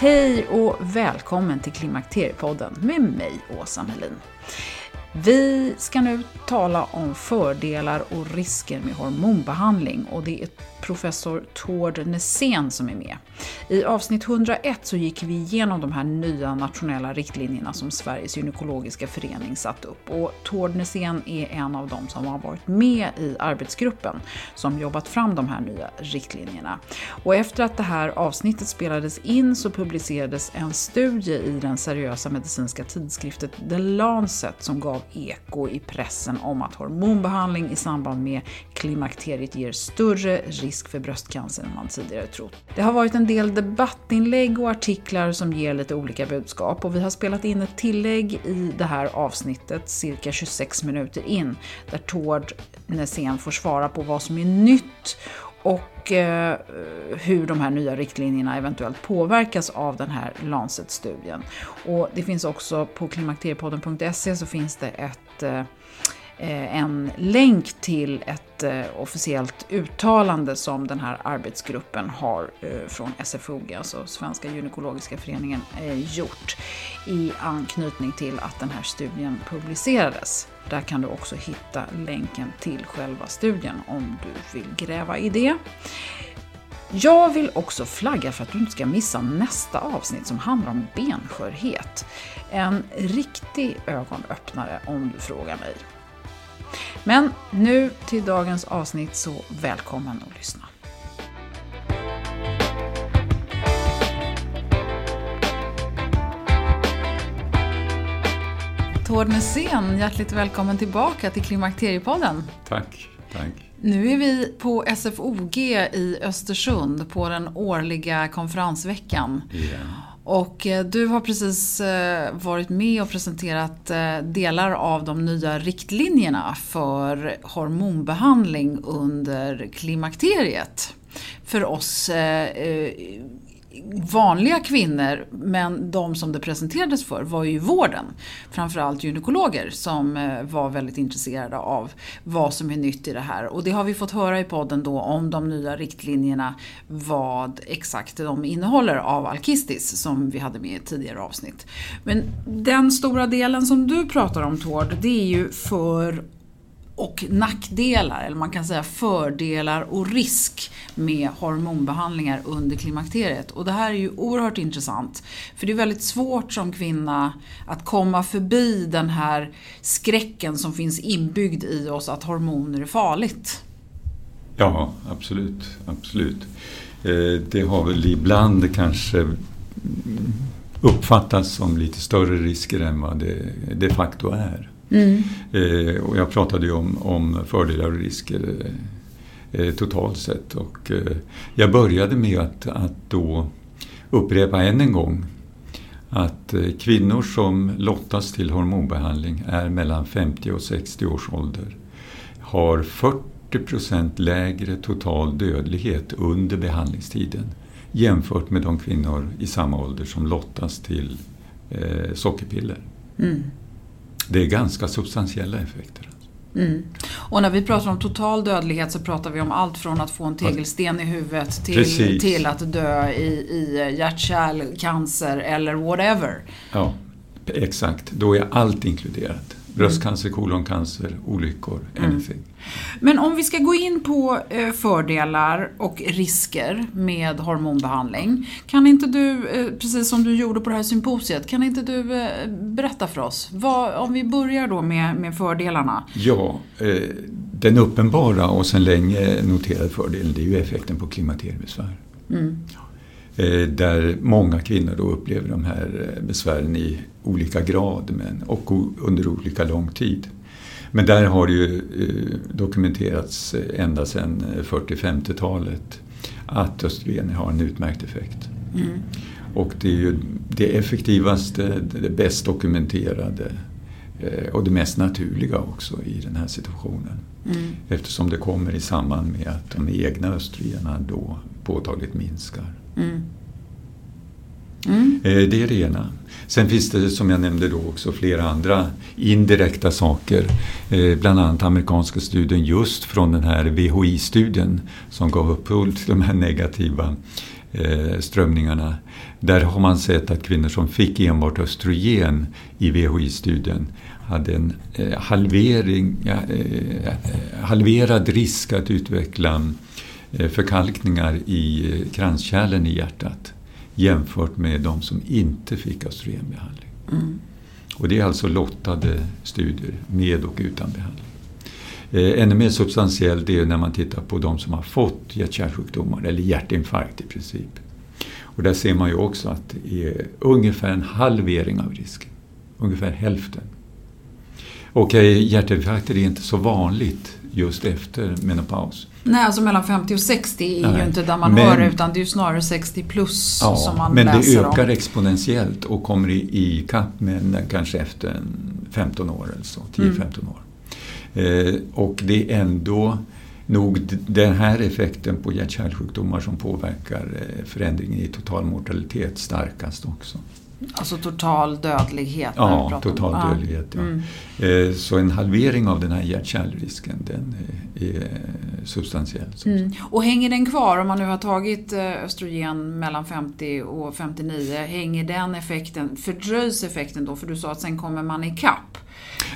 Hej och välkommen till Klimakteriepodden med mig, Åsa Melin. Vi ska nu tala om fördelar och risker med hormonbehandling och det är professor Tord Nässén som är med. I avsnitt 101 så gick vi igenom de här nya nationella riktlinjerna som Sveriges gynekologiska förening satt upp och Tord Nässén är en av dem som har varit med i arbetsgruppen som jobbat fram de här nya riktlinjerna. Och efter att det här avsnittet spelades in så publicerades en studie i den seriösa medicinska tidskriften The Lancet som gav eko i pressen om att hormonbehandling i samband med klimakteriet ger större risk risk för bröstcancer än man tidigare trott. Det har varit en del debattinlägg och artiklar som ger lite olika budskap och vi har spelat in ett tillägg i det här avsnittet cirka 26 minuter in där Tord Nässén får svara på vad som är nytt och eh, hur de här nya riktlinjerna eventuellt påverkas av den här Lancet-studien. Och det finns också på klimakteriepodden.se så finns det ett eh, Eh, en länk till ett eh, officiellt uttalande som den här arbetsgruppen har eh, från SFOG, alltså Svenska gynekologiska föreningen, gjort i anknytning till att den här studien publicerades. Där kan du också hitta länken till själva studien om du vill gräva i det. Jag vill också flagga för att du inte ska missa nästa avsnitt som handlar om benskörhet. En riktig ögonöppnare om du frågar mig. Men nu till dagens avsnitt, så välkommen att lyssna. Tord Nässén, hjärtligt välkommen tillbaka till Klimakteriepodden. Tack, tack. Nu är vi på SFOG i Östersund på den årliga konferensveckan. Yeah. Och eh, du har precis eh, varit med och presenterat eh, delar av de nya riktlinjerna för hormonbehandling under klimakteriet. För oss vanliga kvinnor, men de som det presenterades för var ju vården. Framförallt gynekologer som eh, var väldigt intresserade av vad som är nytt i det här. Och det har vi fått höra i podden då om de nya riktlinjerna, vad exakt de innehåller av Alkistis som vi hade med i ett tidigare avsnitt. Men den stora delen som du pratar om Tord, det är ju för och nackdelar, eller man kan säga fördelar och risk med hormonbehandlingar under klimakteriet. Och det här är ju oerhört intressant. För det är väldigt svårt som kvinna att komma förbi den här skräcken som finns inbyggd i oss att hormoner är farligt. Ja, absolut. absolut. Eh, det har väl ibland kanske uppfattats som lite större risker än vad det de facto är. Mm. Eh, och jag pratade ju om, om fördelar och risker eh, totalt sett. Och, eh, jag började med att, att då upprepa än en gång att eh, kvinnor som lottas till hormonbehandling är mellan 50 och 60 års ålder har 40 procent lägre total dödlighet under behandlingstiden jämfört med de kvinnor i samma ålder som lottas till eh, sockerpiller. Mm. Det är ganska substantiella effekter. Mm. Och när vi pratar om total dödlighet så pratar vi om allt från att få en tegelsten i huvudet till, till att dö i, i hjärt-kärlcancer eller whatever. Ja, exakt. Då är allt inkluderat. Bröstcancer, koloncancer, olyckor, mm. anything. Mm. Men om vi ska gå in på eh, fördelar och risker med hormonbehandling. Kan inte du, eh, precis som du gjorde på det här symposiet, kan inte du eh, berätta för oss? Vad, om vi börjar då med, med fördelarna. Ja, den uppenbara och sedan länge noterade fördelen det är ju effekten på klimakteriebesvär. Mm. Där många kvinnor då upplever de här besvären i olika grad men, och under olika lång tid. Men där har det ju eh, dokumenterats ända sedan 40-50-talet att östrogener har en utmärkt effekt. Mm. Och det är ju det effektivaste, det bäst dokumenterade eh, och det mest naturliga också i den här situationen. Mm. Eftersom det kommer i samband med att de egna östrogenerna då påtagligt minskar. Mm. Mm. Eh, det är det ena. Sen finns det som jag nämnde då också flera andra indirekta saker. Eh, bland annat amerikanska studien just från den här VHI-studien som gav upphov till de här negativa eh, strömningarna. Där har man sett att kvinnor som fick enbart östrogen i VHI-studien hade en halvering, halverad risk att utveckla förkalkningar i kranskärlen i hjärtat jämfört med de som inte fick östrogenbehandling. Mm. Och det är alltså lottade studier med och utan behandling. Eh, ännu mer substantiellt är när man tittar på de som har fått hjärt-kärlsjukdomar eller hjärtinfarkt i princip. Och där ser man ju också att det är ungefär en halvering av risken. Ungefär hälften. Och hjärtinfarkter är inte så vanligt just efter menopaus. Nej, alltså mellan 50 och 60 är Nej. ju inte där man men, hör utan det är ju snarare 60 plus ja, som man men läser Men det ökar om. exponentiellt och kommer i, i kapp med kanske efter 15 år eller så, 10-15 mm. år. Eh, och det är ändå nog den här effekten på hjärt-kärlsjukdomar som påverkar eh, förändringen i total mortalitet starkast också. Alltså total dödlighet? Ja, total om. dödlighet. Ja. Mm. Eh, så en halvering av den här hjärt-kärlrisken den är substantiell. Mm. Och hänger den kvar, om man nu har tagit eh, östrogen mellan 50 och 59, hänger den effekten, fördröjs effekten då? För du sa att sen kommer man ikapp.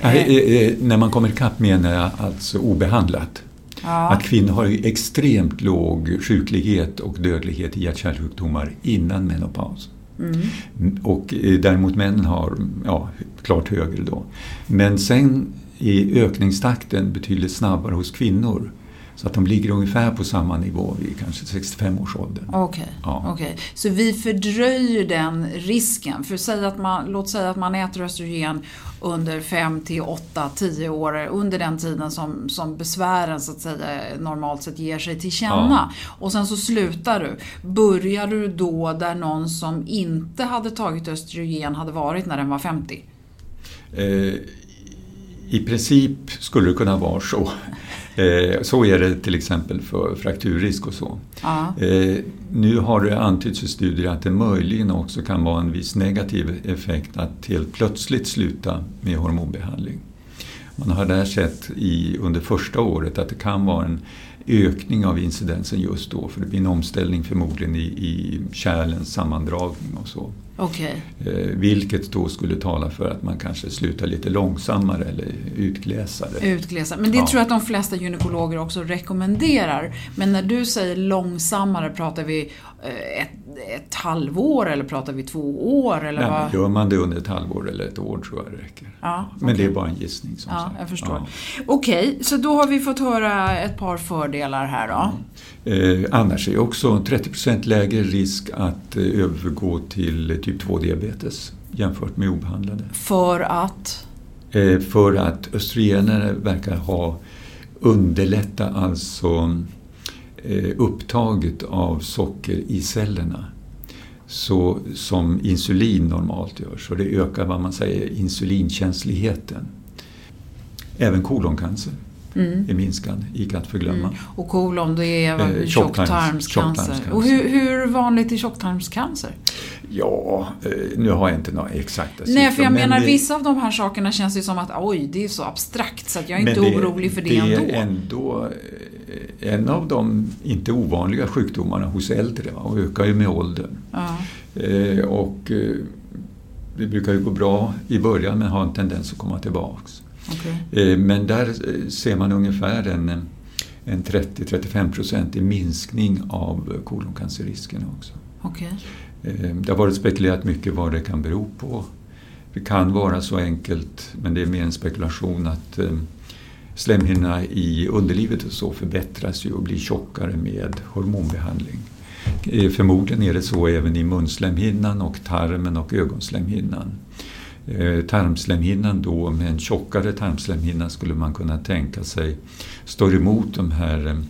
Ja, eh, när man kommer ikapp menar jag alltså obehandlat. Ja. Att kvinnor har extremt låg sjuklighet och dödlighet i hjärt-kärlsjukdomar innan menopaus. Mm. Och eh, däremot männen har ja, klart högre då. Men sen är ökningstakten betydligt snabbare hos kvinnor. Så att de ligger ungefär på samma nivå vid kanske 65 års ålder. Okej, okay. ja. okay. så vi fördröjer den risken. För säg att man, låt säga att man äter östrogen under 5 till 8, 10 år, under den tiden som, som besvären så att säga normalt sett ger sig till känna. Ja. Och sen så slutar du. Börjar du då där någon som inte hade tagit östrogen hade varit när den var 50? Eh, I princip skulle det kunna vara så. Eh, så är det till exempel för frakturrisk och så. Ja. Eh, nu har det antytts i studier att det möjligen också kan vara en viss negativ effekt att helt plötsligt sluta med hormonbehandling. Man har där sett i, under första året att det kan vara en ökning av incidensen just då för det blir en omställning förmodligen i, i kärlens sammandragning och så. Okay. Eh, vilket då skulle tala för att man kanske slutar lite långsammare eller utglesare. Utglesare. Men det ja. tror jag att de flesta gynekologer också rekommenderar. Men när du säger långsammare, pratar vi ett, ett halvår eller pratar vi två år? Eller Nej, vad? Gör man det under ett halvår eller ett år tror jag det räcker. Ja, okay. Men det är bara en gissning som ja, sagt. Jag förstår. Ja. Okej, okay, så då har vi fått höra ett par fördelar här då. Eh, annars är också 30% lägre risk att eh, övergå till typ 2-diabetes jämfört med obehandlade. För att? Eh, för att östrogener verkar ha underlätta alltså eh, upptaget av socker i cellerna så, som insulin normalt gör. Så det ökar vad man säger insulinkänsligheten. Även koloncancer mm. är minskad, icke att förglömma. Mm. Och kolon det är eh, tjocktarmscancer. Tjocktarms och hur, hur, vanligt är tjocktarmscancer? Ja, eh, nu har jag inte några exakta siffror. Nej, för jag menar det, vissa av de här sakerna känns ju som att oj, det är så abstrakt så att jag är inte det, orolig för det, det ändå. Det är ändå eh, en av de inte ovanliga sjukdomarna hos äldre och ökar ju med åldern. Ja. Eh, och eh, det brukar ju gå bra i början men har en tendens att komma tillbaks. Okay. Eh, men där eh, ser man ungefär en, en 30-35 procentig minskning av koloncancerrisken också. Okay. Eh, det har varit spekulerat mycket vad det kan bero på. Det kan vara så enkelt, men det är mer en spekulation, att slemhinnorna i underlivet och så förbättras ju och blir tjockare med hormonbehandling. Eh, förmodligen är det så även i munslemhinnan och tarmen och ögonslemhinnan. Eh, tarmslemhinnan då, med en tjockare tarmslemhinna skulle man kunna tänka sig står emot de här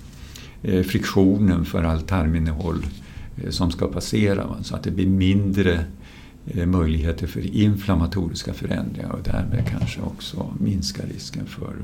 eh, friktionen för allt tarminnehåll som ska passera. Så att det blir mindre möjligheter för inflammatoriska förändringar och därmed kanske också minska risken för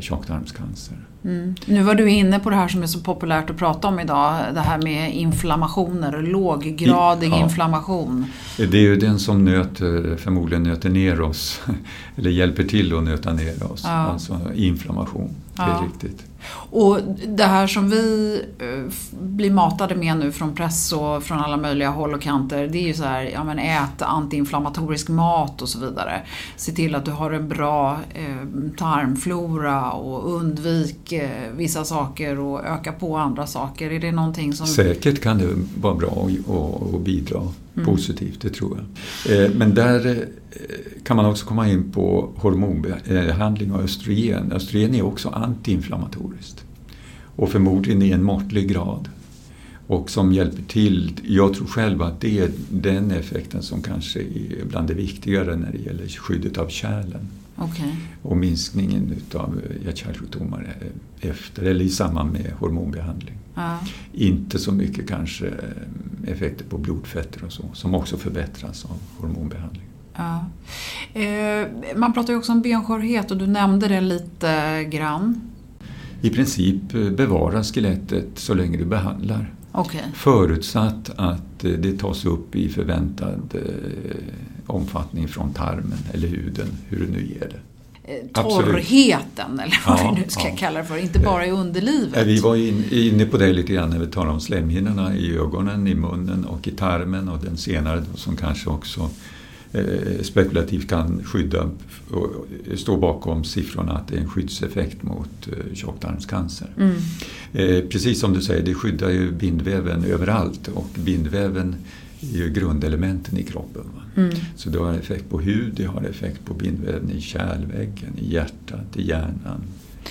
tjocktarmscancer. Mm. Nu var du inne på det här som är så populärt att prata om idag, det här med inflammationer, låggradig ja. inflammation. Det är ju den som nöter, förmodligen nöter ner oss, eller hjälper till att nöta ner oss, ja. alltså inflammation. Det är ja. riktigt. Och det här som vi eh, blir matade med nu från press och från alla möjliga håll och kanter, det är ju så här, ja men ät antiinflammatorisk mat och så vidare. Se till att du har en bra eh, tarmflora och undvik eh, vissa saker och öka på andra saker. Är det någonting som... Säkert kan det vara bra att bidra mm. positivt, det tror jag. Eh, men där eh, kan man också komma in på hormonbehandling och östrogen. Östrogen är också antiinflammatoriskt och förmodligen i en måttlig grad. Och som hjälper till, jag tror själv att det är den effekten som kanske är bland det viktigare när det gäller skyddet av kärlen. Okay. Och minskningen av hjärt-kärlsjukdomar efter eller i samband med hormonbehandling. Ja. Inte så mycket kanske eh, effekter på blodfetter och så, som också förbättras av hormonbehandling. Ja. Eh, man pratar ju också om benskörhet och du nämnde det lite grann. I princip eh, bevara skelettet så länge du behandlar. Okay. Förutsatt att eh, det tas upp i förväntad omfattning från tarmen eller huden, hur du nu ger det. Torrheten eller vad ja, vi nu ska ja. kalla det för, inte bara i underlivet. Vi var in, inne på det lite grann när vi talade om slemhinnorna i ögonen, i munnen och i tarmen och den senare som kanske också Eh, spekulativt kan skydda och stå bakom siffrorna att det är en skyddseffekt mot eh, tjocktarmscancer. Mm. Eh, precis som du säger, det skyddar ju bindväven överallt och bindväven är ju grundelementen i kroppen. Mm. Så det har effekt på hud, det har effekt på bindväven i kärlväggen, i hjärtat, i hjärnan,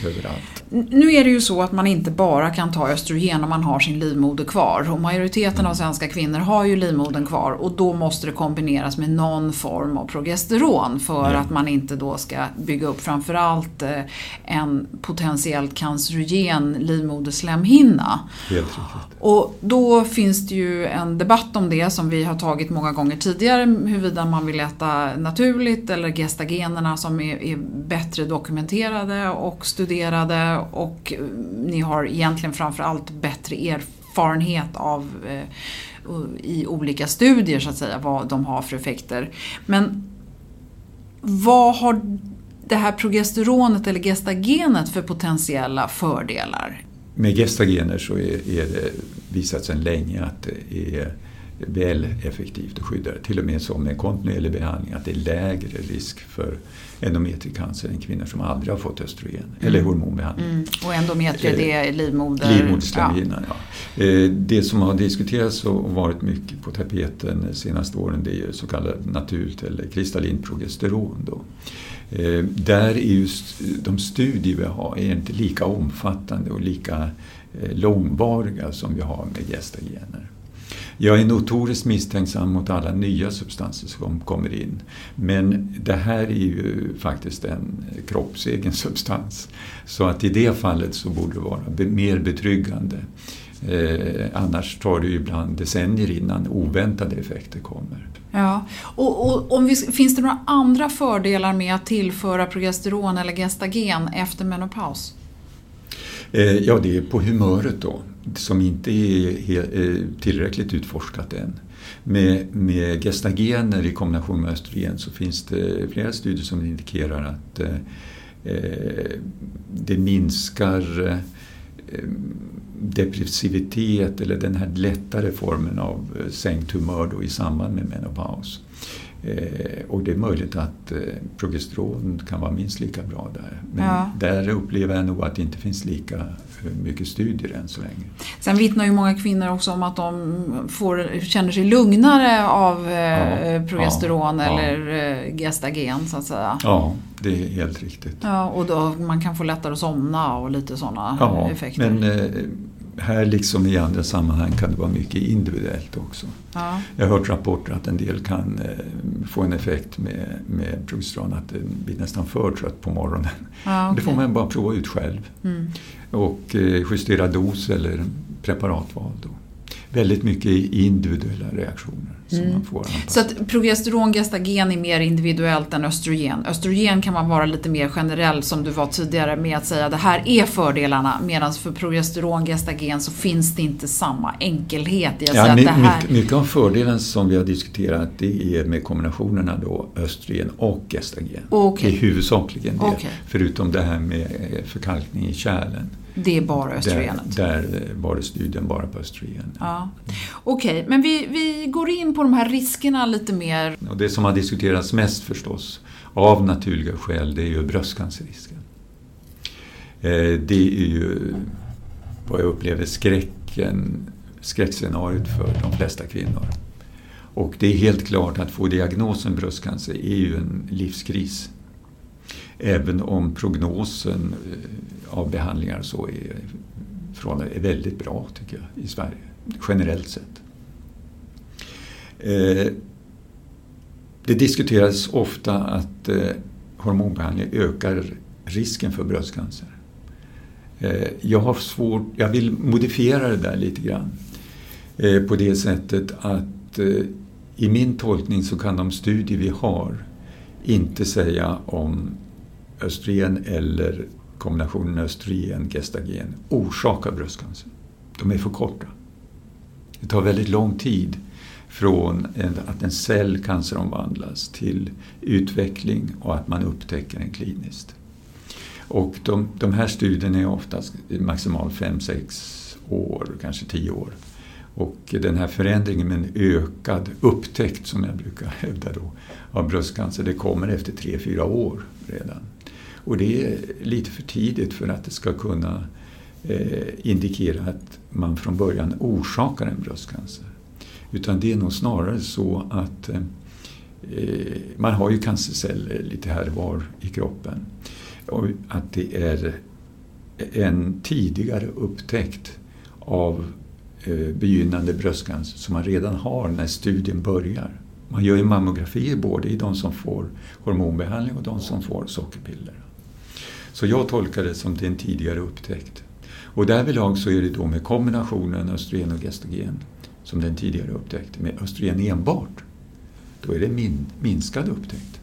överallt. Nu är det ju så att man inte bara kan ta östrogen om man har sin livmoder kvar. Och majoriteten mm. av svenska kvinnor har ju livmodern kvar och då måste det kombineras med någon form av progesteron för mm. att man inte då ska bygga upp framförallt eh, en potentiellt cancerogen livmoderslemhinna. Helt riktigt. Och då finns det ju en debatt om det som vi har tagit många gånger tidigare huruvida man vill äta naturligt eller gestagenerna som är, är bättre dokumenterade och studerade och ni har egentligen framförallt bättre erfarenhet av eh, i olika studier så att säga vad de har för effekter. Men vad har det här progesteronet eller gestagenet för potentiella fördelar? Med gestagener så är, är det visat sedan länge att det är väl effektivt att skydda. Till och med som med kontinuerlig behandling att det är lägre risk för endometriecancer än kvinnor som aldrig har fått östrogen mm. eller hormonbehandling. Mm. Och endometrie det är livmoder? Livmoderslemhinnan, ja. ja. Eh, det som har diskuterats och varit mycket på tapeten de senaste åren det är så kallat naturligt eller kristallint progesteron. Då. Eh, där är just de studier vi har är inte lika omfattande och lika eh, långvariga som vi har med gestagener. Jag är notoriskt misstänksam mot alla nya substanser som kommer in. Men det här är ju faktiskt en kroppsegen substans. Så att i det fallet så borde det vara mer betryggande. Eh, annars tar det ju ibland decennier innan oväntade effekter kommer. Ja, och, och om vi, finns det några andra fördelar med att tillföra progesteron eller gestagen efter menopaus? Eh, ja, det är på humöret då, som inte är eh, tillräckligt utforskat än. Med, med gestagener i kombination med östrogen så finns det flera studier som indikerar att eh, eh det minskar eh, depressivitet eller den här lättare formen av sänkt humör då i samband med menopaus. Eh, och det är möjligt att eh, progesteron kan vara minst lika bra där. Men ja. där upplever jag nog att det inte finns lika mycket studier än så länge. Sen vittnar ju många kvinnor också om att de får, känner sig lugnare av ja, progesteron ja, eller gestagen så att säga. Ja, det är helt riktigt. Ja, och då man kan få lättare att somna och lite sådana ja, effekter. Men, här liksom i andra sammanhang kan det vara mycket individuellt också. Ja. Jag har hört rapporter att en del kan eh, få en effekt med, med progesteron, att det blir nästan för trött på morgonen. Ja, okay. Det får man bara prova ut själv. Mm. Och eh, justera dos eller preparatval. Då väldigt mycket individuella reaktioner. Mm. Så att progesteron, gestagen är mer individuellt än östrogen. Östrogen kan man vara lite mer generell som du var tidigare med att säga det här är fördelarna. Medan för progesteron, gestagen så finns det inte samma enkelhet i att ja, säga att det här... Mycket, mycket av fördelen som vi har diskuterat det är med kombinationerna då östrogen och gestagen. Okay. Det är huvudsakligen det. Okay. Förutom det här med förkalkning i kärlen. Det är bara östrogenet? Där, där var det studien bara på östrogen. Ja. Okej, okay, men vi, vi går in på de här riskerna lite mer. Och det som har diskuterats mest förstås, av naturliga skäl, det är ju bröstcancerrisken. Eh, det är ju vad jag upplever skräcken, skräckscenariot för de flesta kvinnor. Och det är helt klart att få diagnosen bröstcancer är ju en livskris. Även om prognosen eh, av behandlingar så är, är väldigt bra tycker jag i Sverige, generellt sett. Eh, det diskuteras ofta att eh, hormonbehandling ökar risken för bröstcancer. Jag har svårt, jag vill modifiera det där lite grann på det sättet att i min tolkning så kan de studier vi har inte säga om östrogen eller kombinationen östrogen-gestagen orsakar bröstcancer. De är för korta. Det tar väldigt lång tid från att en cell canceromvandlas till utveckling och att man upptäcker den kliniskt. Och de, de här studierna är oftast maximalt 5-6 år, kanske 10 år. Och den här förändringen med en ökad upptäckt, som jag brukar hävda då, av bröstcancer, det kommer efter 3-4 år redan. Och det är lite för tidigt för att det ska kunna eh, indikera att man från början orsakar en bröstcancer. Utan det är nog snarare så att eh, eh, man har ju cancerceller lite här och var i kroppen. Och att det är en tidigare upptäckt av eh, begynnande bröstcancer som man redan har när studien börjar. Man gör ju mammografier både i de som får hormonbehandling och de som får sockerpiller. Så jag tolkar det som det en tidigare upptäckt. Och därvidlag så är det då med kombinationen östrogen och gestogen som den tidigare upptäckte. Med östrogen enbart, då är det min, minskad upptäckt.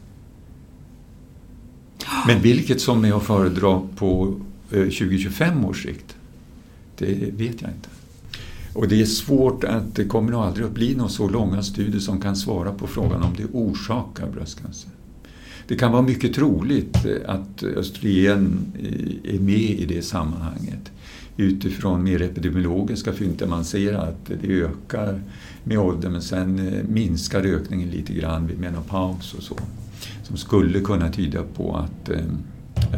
Men vilket som är att föredra på eh, 20-25 års sikt, det vet jag inte. Och det är svårt att det kommer nog aldrig att bli några så långa studier som kan svara på frågan om det orsakar bröstcancer. Det kan vara mycket troligt eh, att östrogen eh, är med i det sammanhanget utifrån mer epidemiologiska fynd där man ser att det ökar med åldern men sen eh, minskar ökningen lite grann vid menopaus och så. Som skulle kunna tyda på att,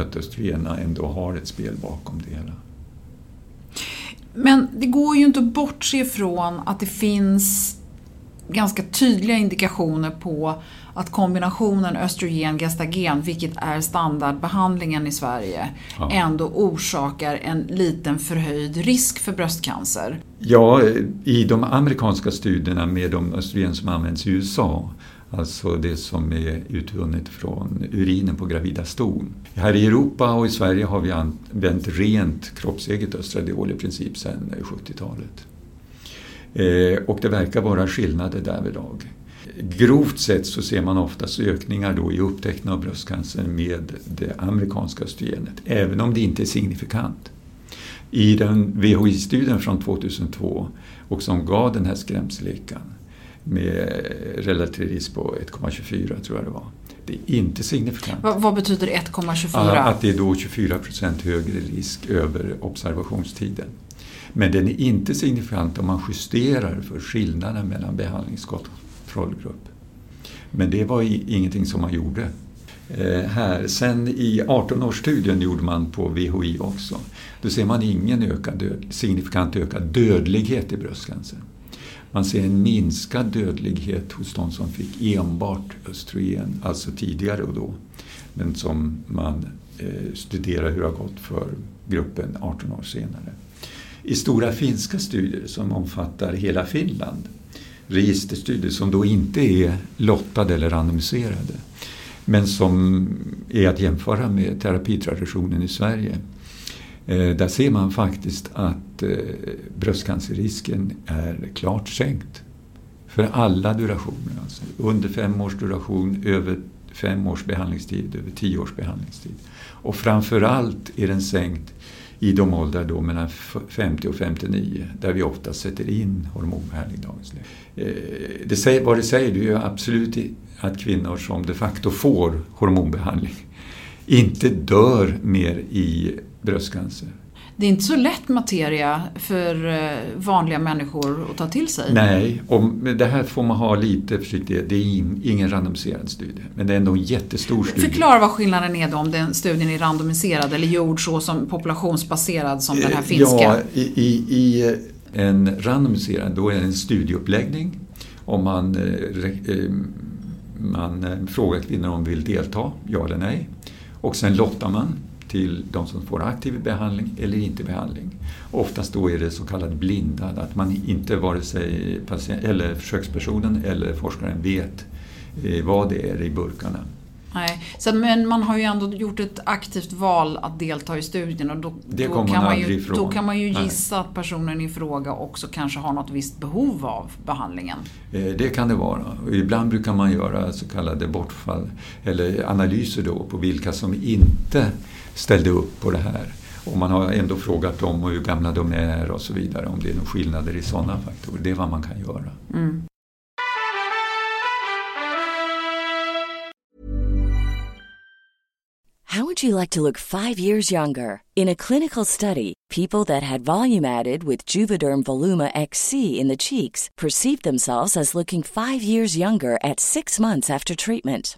att östrogena ändå har ett spel bakom det hela. Men det går ju inte att bortse ifrån att det finns ganska tydliga indikationer på att kombinationen östrogen-gestagen, vilket är standardbehandlingen i Sverige, ja. ändå orsakar en liten förhöjd risk för bröstcancer. Ja, i de amerikanska studierna med de östrogen som används i USA Alltså det som är utvunnet från urinen på gravida ston. Här i Europa och i Sverige har vi använt rent kroppseget östradiol i princip sedan 70-talet. Eh, och det verkar vara skillnader därvidlag. Grovt sett så ser man oftast ökningar då i upptäckten av bröstcancer med det amerikanska östrogenet, även om det inte är signifikant. I den VHI-studien från 2002 och som gav den här skrämsellekan med relativ risk på 1,24 tror jag det var. Det är inte signifikant. Vad, vad betyder 1,24? Att det är då 24 procent högre risk över observationstiden. Men den är inte signifikant om man justerar för skillnaden mellan kontrollgrupp. Men det var ingenting som man gjorde eh, här. Sen i 18-årsstudien gjorde man på VHI också. Då ser man ingen ökad död, signifikant ökad dödlighet i bröstcancer. Man ser en minskad dödlighet hos de som fick enbart östrogen, alltså tidigare och då. Men som man eh, studerar hur det har gått för gruppen 18 år senare. I stora finska studier som omfattar hela Finland, registerstudier som då inte är lottade eller randomiserade, men som är att jämföra med terapitraditionen i Sverige. Eh, där ser man faktiskt att eh, bröstcancerrisken är klart sänkt. För alla durationer. Alltså under fem års duration, över fem års behandlingstid, över tio års behandlingstid. Och framförallt är den sänkt i de åldrar då mellan 50 och 59 där vi ofta sätter in hormonbehandling i dagens liv. Eh, det säger, vad det säger det är ju absolut att kvinnor som de facto får hormonbehandling inte dör mer i bröstcancer. Det är inte så lätt materia för eh, vanliga människor att ta till sig. Nej, och det här får man ha lite försiktighet. Det är ingen randomiserad studie, men det är ändå en jättestor studie. Förklara vad skillnaden är då om den studien är randomiserad eller gjord så som populationsbaserad som den här eh, finska. Ja, i, i, i en randomiserad, då är det en studieuppläggning. Om man, eh, man frågar kvinnor om de vill delta, ja eller nej. Och sen lottar man till de som får aktiv behandling eller inte behandling. Oftast då är det så kallad blindad, att man inte vare sig patient, eller försökspersonen eller forskaren vet eh, vad det är i burkarna. Nej, så, men man har ju ändå gjort ett aktivt val att delta i studien och då, då kan, man ju, ifrån. då kan man ju gissa Nej. att personen i fråga också kanske har något visst behov av behandlingen. Eh, det kan det vara. ibland brukar man göra så kallade bortfall eller analyser då på vilka som inte ställde upp på det här. Och man har ändå frågat dem hur gamla de är och så vidare, om det är några skillnader i sådana faktorer. Det är vad man kan göra. Mm. How would you like to look five years younger? In a clinical study, people that had volume added with Juvederm Voluma XC in the cheeks perceived themselves as looking five years younger at six months after treatment.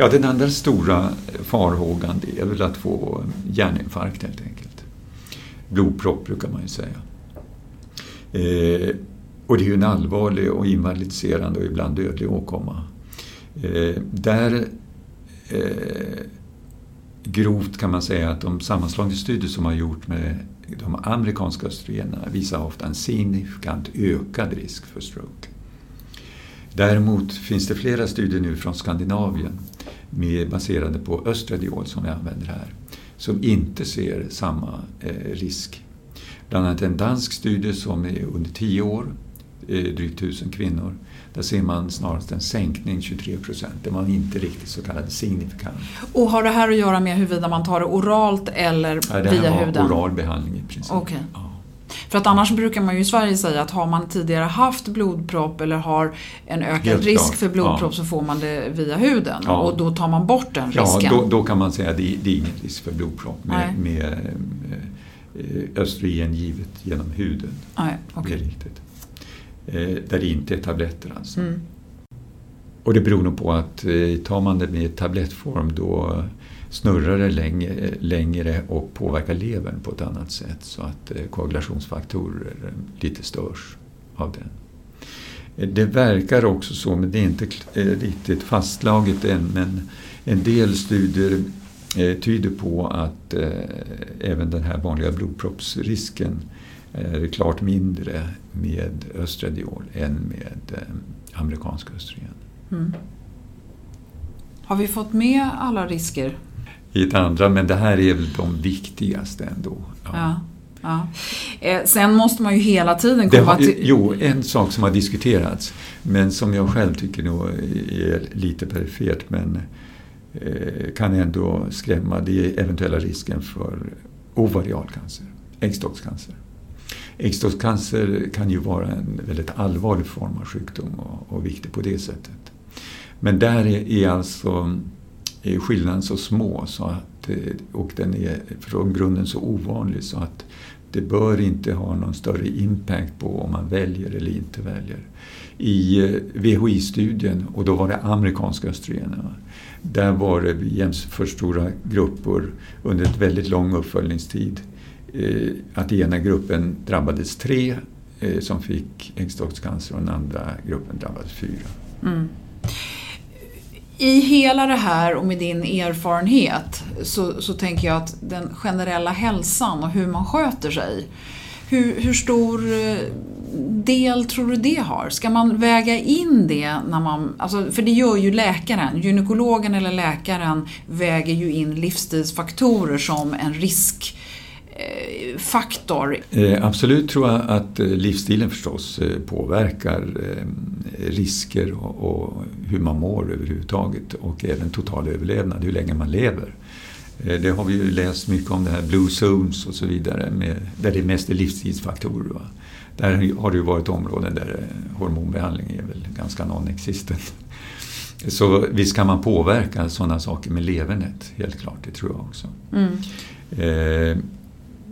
Ja, den andra stora farhågan det är väl att få hjärninfarkt helt enkelt. Blodpropp brukar man ju säga. Eh, och det är ju en allvarlig och invalidiserande och ibland dödlig åkomma. Eh, där eh, grovt kan man säga att de sammanslagningsstudier som har gjort med de amerikanska östrogenerna visar ofta en signifikant ökad risk för stroke. Däremot finns det flera studier nu från Skandinavien med, baserade på östradiol som vi använder här som inte ser samma eh, risk. Bland annat en dansk studie som är under 10 år, eh, drygt 1000 kvinnor. Där ser man snarast en sänkning 23 procent. Det var inte riktigt så kallad signifikant. Och har det här att göra med huruvida man tar det oralt eller Ja, det via här var huden? oral behandling i princip. Okej. Ja. För att annars brukar man ju i Sverige säga att har man tidigare haft blodpropp eller har en ökad risk för blodpropp ja. så får man det via huden Ja. och då tar man bort den Ja, risken. då, då kan man säga att det, det är ingen risk för blodpropp med, Nej. med eh, östrogen givet genom huden. Nej, Det okej. är riktigt. Eh, där det inte är tabletter alltså. Mm. Och det beror nog på att eh, tar man det med tablettform då snurrar det längre, längre och påverkar levern på ett annat sätt så att eh, koagulationsfaktorer eh, lite störs av den. Det verkar också så, men det är inte eh, riktigt fastslaget än, men en del studier tyder på att även den här vanliga blodproppsrisken är klart mindre med östradiol än med amerikansk östrogen. Mm. Har vi fått med alla risker? I ett andra, men det här är väl de viktigaste ändå. Ja. Ja. ja. Eh, sen måste man ju hela tiden komma har, till... jo, en sak som har diskuterats, men som jag själv tycker nog är lite perifert, men eh, kan ändå skrämma, det är eventuella risken för ovarialcancer, äggstockscancer. Äggstockscancer kan ju vara en väldigt allvarlig form av sjukdom och, och viktig på det sättet. Men där är, är alltså är skillnaden så små så att, eh, och den är från grunden så ovanlig så att det bör inte ha någon större impact på om man väljer eller inte väljer. I eh, VHI-studien, och då var det amerikanska östrogenerna, där var det jämfört stora grupper under ett väldigt lång uppföljningstid eh, att i ena gruppen drabbades tre som fick äggstockscancer och den andra gruppen drabbades fyra. Mm. I hela det här och med din erfarenhet så, så tänker jag att den generella hälsan och hur man sköter sig. Hur, hur stor eh, del tror du det har? Ska man väga in det när man... Alltså, för det gör ju läkaren. Gynekologen eller läkaren väger ju in livsstilsfaktorer som en risk Eh, absolut tror jag att eh, livsstilen förstås eh, påverkar risker och, hur man mår överhuvudtaget och även total överlevnad, hur länge man lever. Det har vi ju läst mycket om det här Blue Zones och så vidare, med, där det mest är livsstilsfaktorer. Va? Där har det ju varit områden där eh, hormonbehandling är väl ganska non-existent. Så visst kan man påverka sådana saker med levernet, helt klart, det tror jag också. Mm. Eh,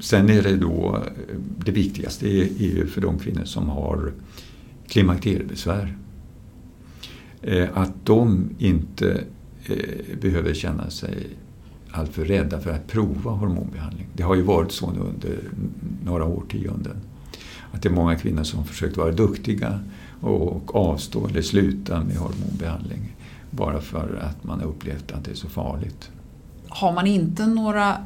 sen är det då, eh, det viktigaste är, ju för de kvinnor som har klimakteriebesvär. Eh, att de inte eh, behöver känna sig alltför rädda för att prova hormonbehandling. Det har ju varit så nu under några årtionden. Att det är många kvinnor som försökt vara duktiga och avstå eller sluta med hormonbehandling bara för att man har upplevt att det är så farligt. Har man inte några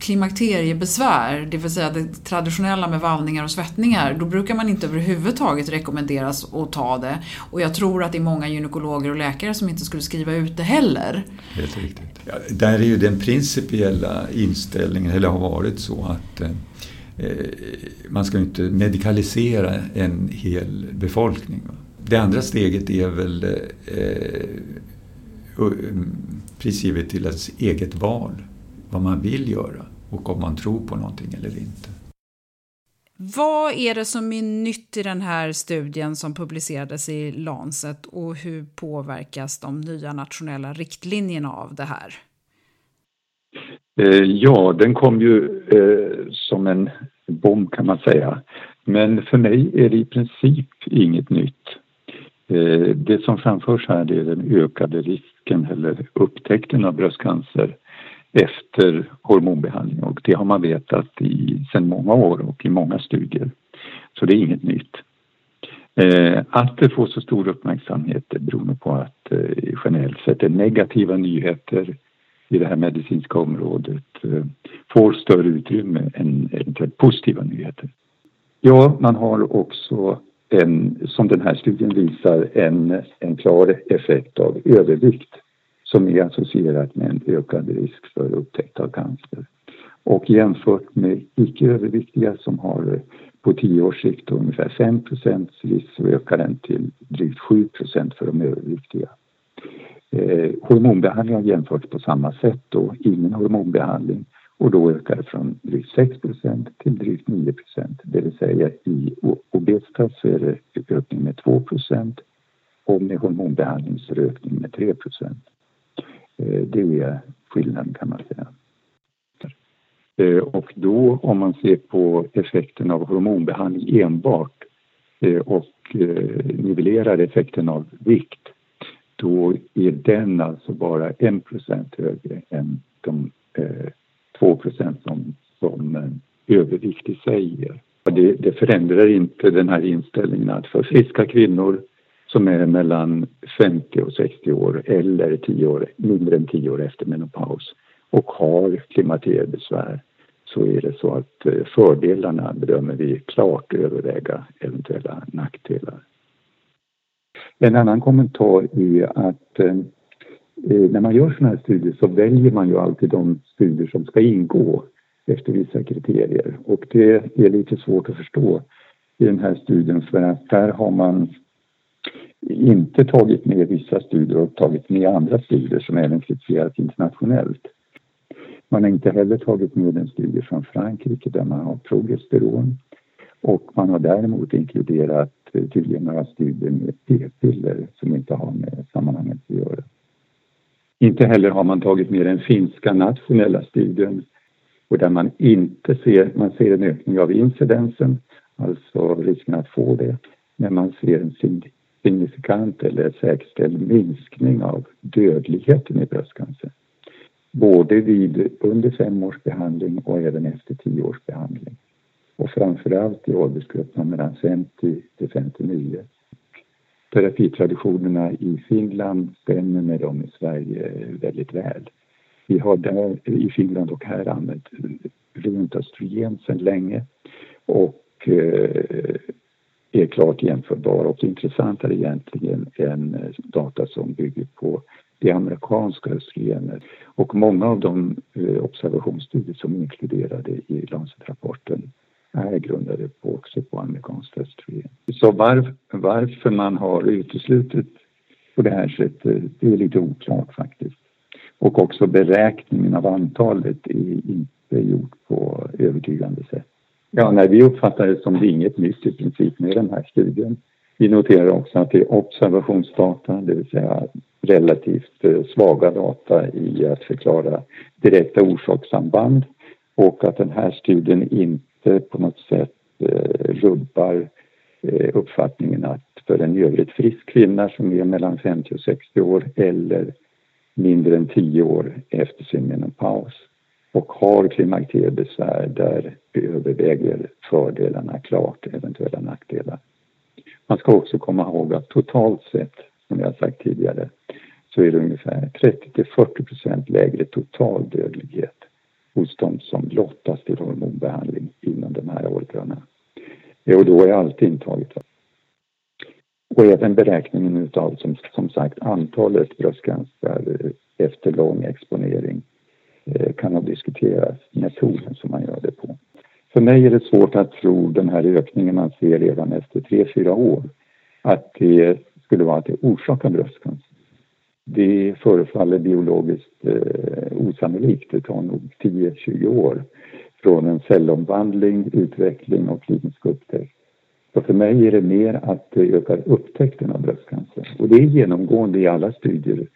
klimakteriebesvär, det vill säga det traditionella med vallningar och svettningar, då brukar man inte överhuvudtaget rekommenderas att ta det. Och jag tror att det är många gynekologer och läkare som inte skulle skriva ut det heller. Helt riktigt. Ja, där är ju den principiella inställningen, eller har varit så att eh, man ska inte medikalisera en hel befolkning. Det andra steget är väl eh, prisgivet till ens eget val, vad man vill göra och om man tror på någonting eller inte. Vad är det som är nytt i den här studien som publicerades i Lancet och hur påverkas de nya nationella riktlinjerna av det här? Eh, ja, den kom ju eh, som en bomb kan man säga. Men för mig är det i princip inget nytt. Eh, det som framförs här är den ökade risken eller upptäckten av bröstcancer efter hormonbehandling och det har man vetat i sedan många år och i många studier. Så det är inget nytt. Eh, att det får så stor uppmärksamhet beror på att eh, generellt sett är negativa nyheter i det här medicinska området eh, får större utrymme än eventuellt positiva nyheter. Ja, man har också en, som den här studien visar, en, en klar effekt av övervikt som är associerat med en ökad risk för upptäckt av cancer. Och jämfört med icke överviktiga som har eh, på tio års sikt ungefär 5 risk så ökar den till drygt 7% för de överviktiga. Eh, hormonbehandling har jämförts på samma sätt då, ingen hormonbehandling. Och då ökar det från drygt 6% till drygt 9% Det vill säga i obesitas så är det ökning med 2% och med hormonbehandling så är det ökning med 3 det är skillnaden kan man säga. Eh, och då om man ser på effekten av hormonbehandling enbart eh, och eh, nivellerar effekten av vikt då är den alltså bara 1% högre än de 2 som, som övervikt i sig ger. Det, det förändrar inte den här inställningen att för friska kvinnor som är mellan 50 och 60 år eller 10 år, mindre än 10 år efter menopaus och har klimakteriebesvär så är det så att eh, fördelarna bedömer vi klart överväga eventuella nackdelar. En annan kommentar är att eh, eh, när man gör sådana här studier så väljer man ju alltid de studier som ska ingå efter vissa kriterier och det är lite svårt att förstå i den här studien för att där har man inte tagit med vissa studier och tagit med andra studier som även kritiserats internationellt. Man har inte heller tagit med en studie från Frankrike där man har progesteron och man har däremot inkluderat eh, tydligen några studier med p-piller som inte har med sammanhanget att göra. Inte heller har man tagit med den finska nationella studien och där man inte ser, man ser en ökning av incidensen, alltså risken att få det, men man ser en signifikant eller säkerställd minskning av dödligheten i bröstcancer. Både vid under fem års behandling och även efter tio års behandling. Och framförallt i åldersgrupperna mellan 50 till 59. Terapitraditionerna i Finland stämmer med dem i Sverige väldigt väl. Vi har där i Finland och här använt rent östrogen sedan länge och eh, är klart jämförbara och intressantare egentligen än eh, data som bygger på det amerikanska östrogenet. Och många av de eh, observationsstudier som är inkluderade i Lancet-rapporten är grundade på, också på amerikanskt östrogen. Så var, varför man har uteslutit på det här sättet, det är lite oklart faktiskt. Och också beräkningen av antalet är inte gjort på övertygande sätt. Ja, nej, vi uppfattar det som det är inget nytt i princip med den här studien. Vi noterar också att det är observationsdata, det vill säga relativt eh, svaga data i att förklara direkta orsakssamband och att den här studien inte på något sätt eh, rubbar eh, uppfattningen att för en i övrigt frisk kvinna som är mellan 50 och 60 år eller mindre än tio år efter sin menopaus och har klimakteriebesvär där överväger fördelarna klart eventuella nackdelar. Man ska också komma ihåg att totalt sett, som jag sagt tidigare, så är det ungefär 30 till 40 procent lägre total dödlighet hos de som lottas till hormonbehandling inom de här åldrarna. Och då är allt intaget. Och även beräkningen utav som, som sagt antalet bröstcancer efter lång exponering Eh, kan nog diskuteras, metoden som man gör det på. För mig är det svårt att tro den här ökningen man ser redan efter 3-4 år att det skulle vara att det orsakar bröstcancer. Det förefaller biologiskt eh, osannolikt. Det tar nog 10-20 år från en cellomvandling, utveckling och klinisk upptäckt. Så för mig är det mer att det ökar upptäckten av bröstcancer. Och det är genomgående i alla studier.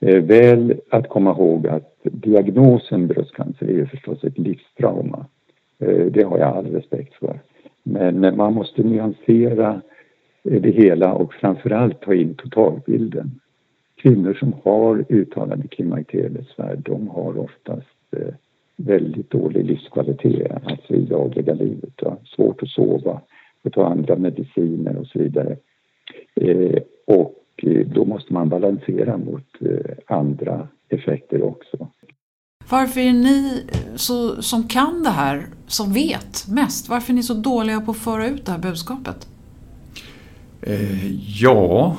Eh, väl att komma ihåg att diagnosen bröstcancer är förstås ett livstrauma. Eh, det har jag all respekt för. Men man måste nyansera eh, det hela och framförallt ta in totalbilden. Kvinnor som har uttalade klimakteriebesvär, de har oftast eh, väldigt dålig livskvalitet, alltså i dagliga livet. Svårt att sova, att ta andra mediciner och så vidare. Eh, och då måste man balansera mot andra effekter också. Varför är ni så, som kan det här, som vet mest, varför är ni så dåliga på att föra ut det här budskapet? Eh, ja,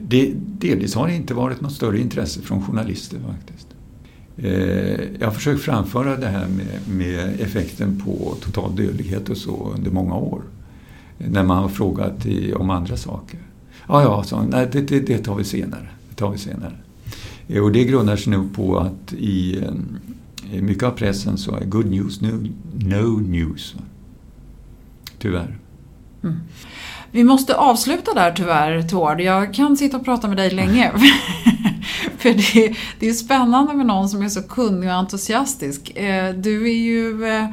det, delvis har det inte varit något större intresse från journalister faktiskt. Eh, jag har försökt framföra det här med, med, effekten på total dödlighet och så under många år. När man har frågat i, om andra saker. Ja, ja, så, nej, det, det, det tar vi senare. Det tar vi senare. Eh, och det grundar sig nog på att i, i mycket av pressen så är good news no, no news. Tyvärr. Mm. Vi måste avsluta där tyvärr Tord. Jag kan sitta och prata med dig länge. För det, det är spännande med någon som är så kunnig och entusiastisk. Eh, du är ju eh,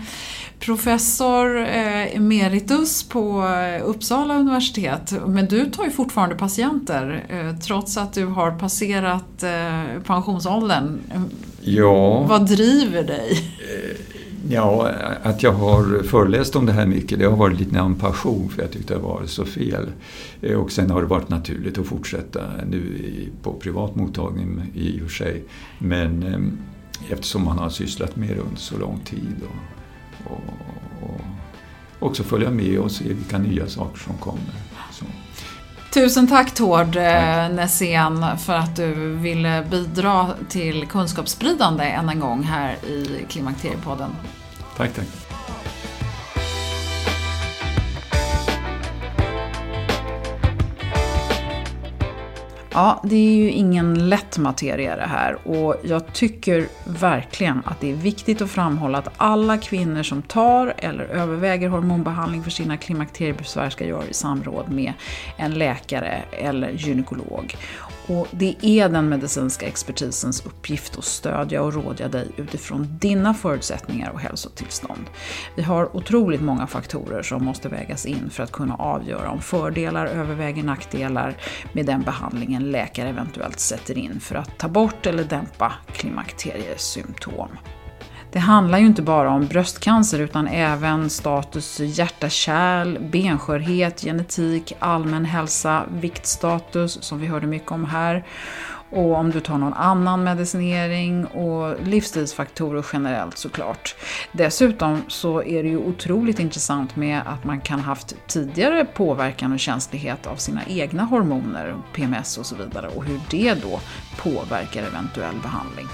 professor eh, emeritus på Uppsala universitet. Men du tar ju fortfarande patienter trots att du har passerat pensionsåldern. Ja. Vad driver dig? Ja, att jag har föreläst om det här mycket, det har varit lite av en passion för jag tyckte det var så fel. Eh, och sen har det varit naturligt att fortsätta nu på privat mottagning i och för sig. Men eftersom man har sysslat med det under så lång tid och, och, och också följa med och se vilka nya saker som kommer. Så. Tusen tack Tord eh, Nässén för att du ville bidra till kunskapsspridande än en gång här i Klimakteriepodden. Tack, tack. Ja, det är ju ingen lätt materia det här och jag tycker verkligen att det är viktigt att framhålla att alla kvinnor som tar eller överväger hormonbehandling för sina klimakteriebesvär ska göra i samråd med en läkare eller gynekolog. Och det är den medicinska expertisens uppgift att stödja och rådja dig utifrån dina förutsättningar och hälsotillstånd. Vi har otroligt många faktorer som måste vägas in för att kunna avgöra om fördelar överväger nackdelar med den behandlingen läkare eventuellt sätter in för att ta bort eller dämpa klimakteriesymptom. Det handlar ju inte bara om bröstcancer utan även status hjärta-kärl, benskörhet, genetik, allmän hälsa, viktstatus som vi hörde mycket om här och om du tar någon annan medicinering och livsstilsfaktorer generellt såklart. Dessutom så är det ju otroligt intressant med att man kan haft tidigare påverkan och känslighet av sina egna hormoner, PMS och så vidare och hur det då påverkar eventuell behandling.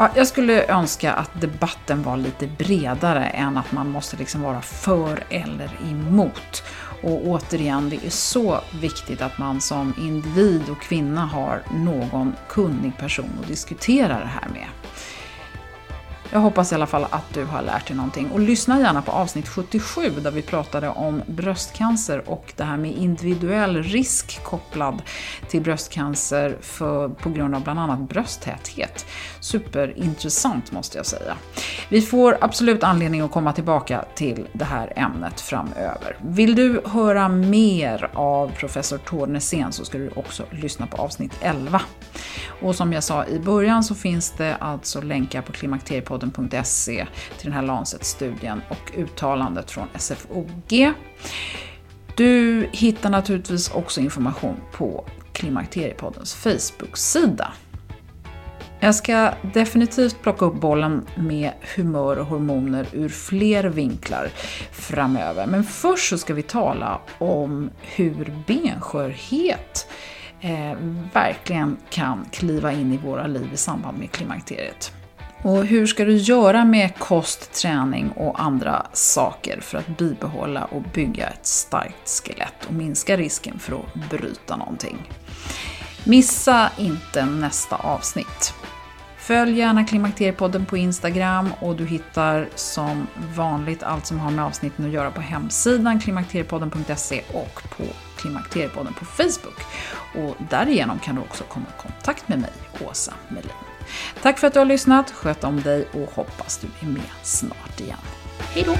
Ja, jag skulle önska att debatten var lite bredare än att man måste liksom vara för eller emot. Och återigen, det är så viktigt att man som individ och kvinna har någon kunnig person att diskutera det här med. Jag hoppas i alla fall att du har lärt dig någonting. Och lyssna gärna på avsnitt 77 där vi pratade om bröstcancer och det här med individuell risk kopplad till bröstcancer för, på grund av bland annat brösttäthet. Superintressant måste jag säga. Vi får absolut anledning att komma tillbaka till det här ämnet framöver. Vill du höra mer av professor Tord Nässén så ska du också lyssna på avsnitt 11. Och som jag sa i början så finns det alltså länkar på Klimakteriepodden klimakteriepodden.se till den här Lancet-studien och uttalandet från SFOG. Du hittar naturligtvis också information på Klimakteriepoddens Facebook-sida. Jag ska definitivt plocka upp bollen med humör och hormoner ur fler vinklar framöver. Men först så ska vi tala om hur benskörhet eh, verkligen kan kliva in i våra liv i samband med klimakteriet. Och hur ska du göra med kost, träning och andra saker för att bibehålla och bygga ett starkt skelett och minska risken för att bryta någonting? Missa inte nästa avsnitt. Följ gärna Klimakteriepodden på Instagram och du hittar som vanligt allt som har med avsnitten att göra på hemsidan klimakteriepodden.se och på Klimakteriepodden på Facebook. Och därigenom kan du också komma i kontakt med mig, Åsa Melin. Tack för att du har lyssnat, sköt om dig och hoppas du är med snart igen. Hej då!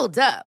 Hold up.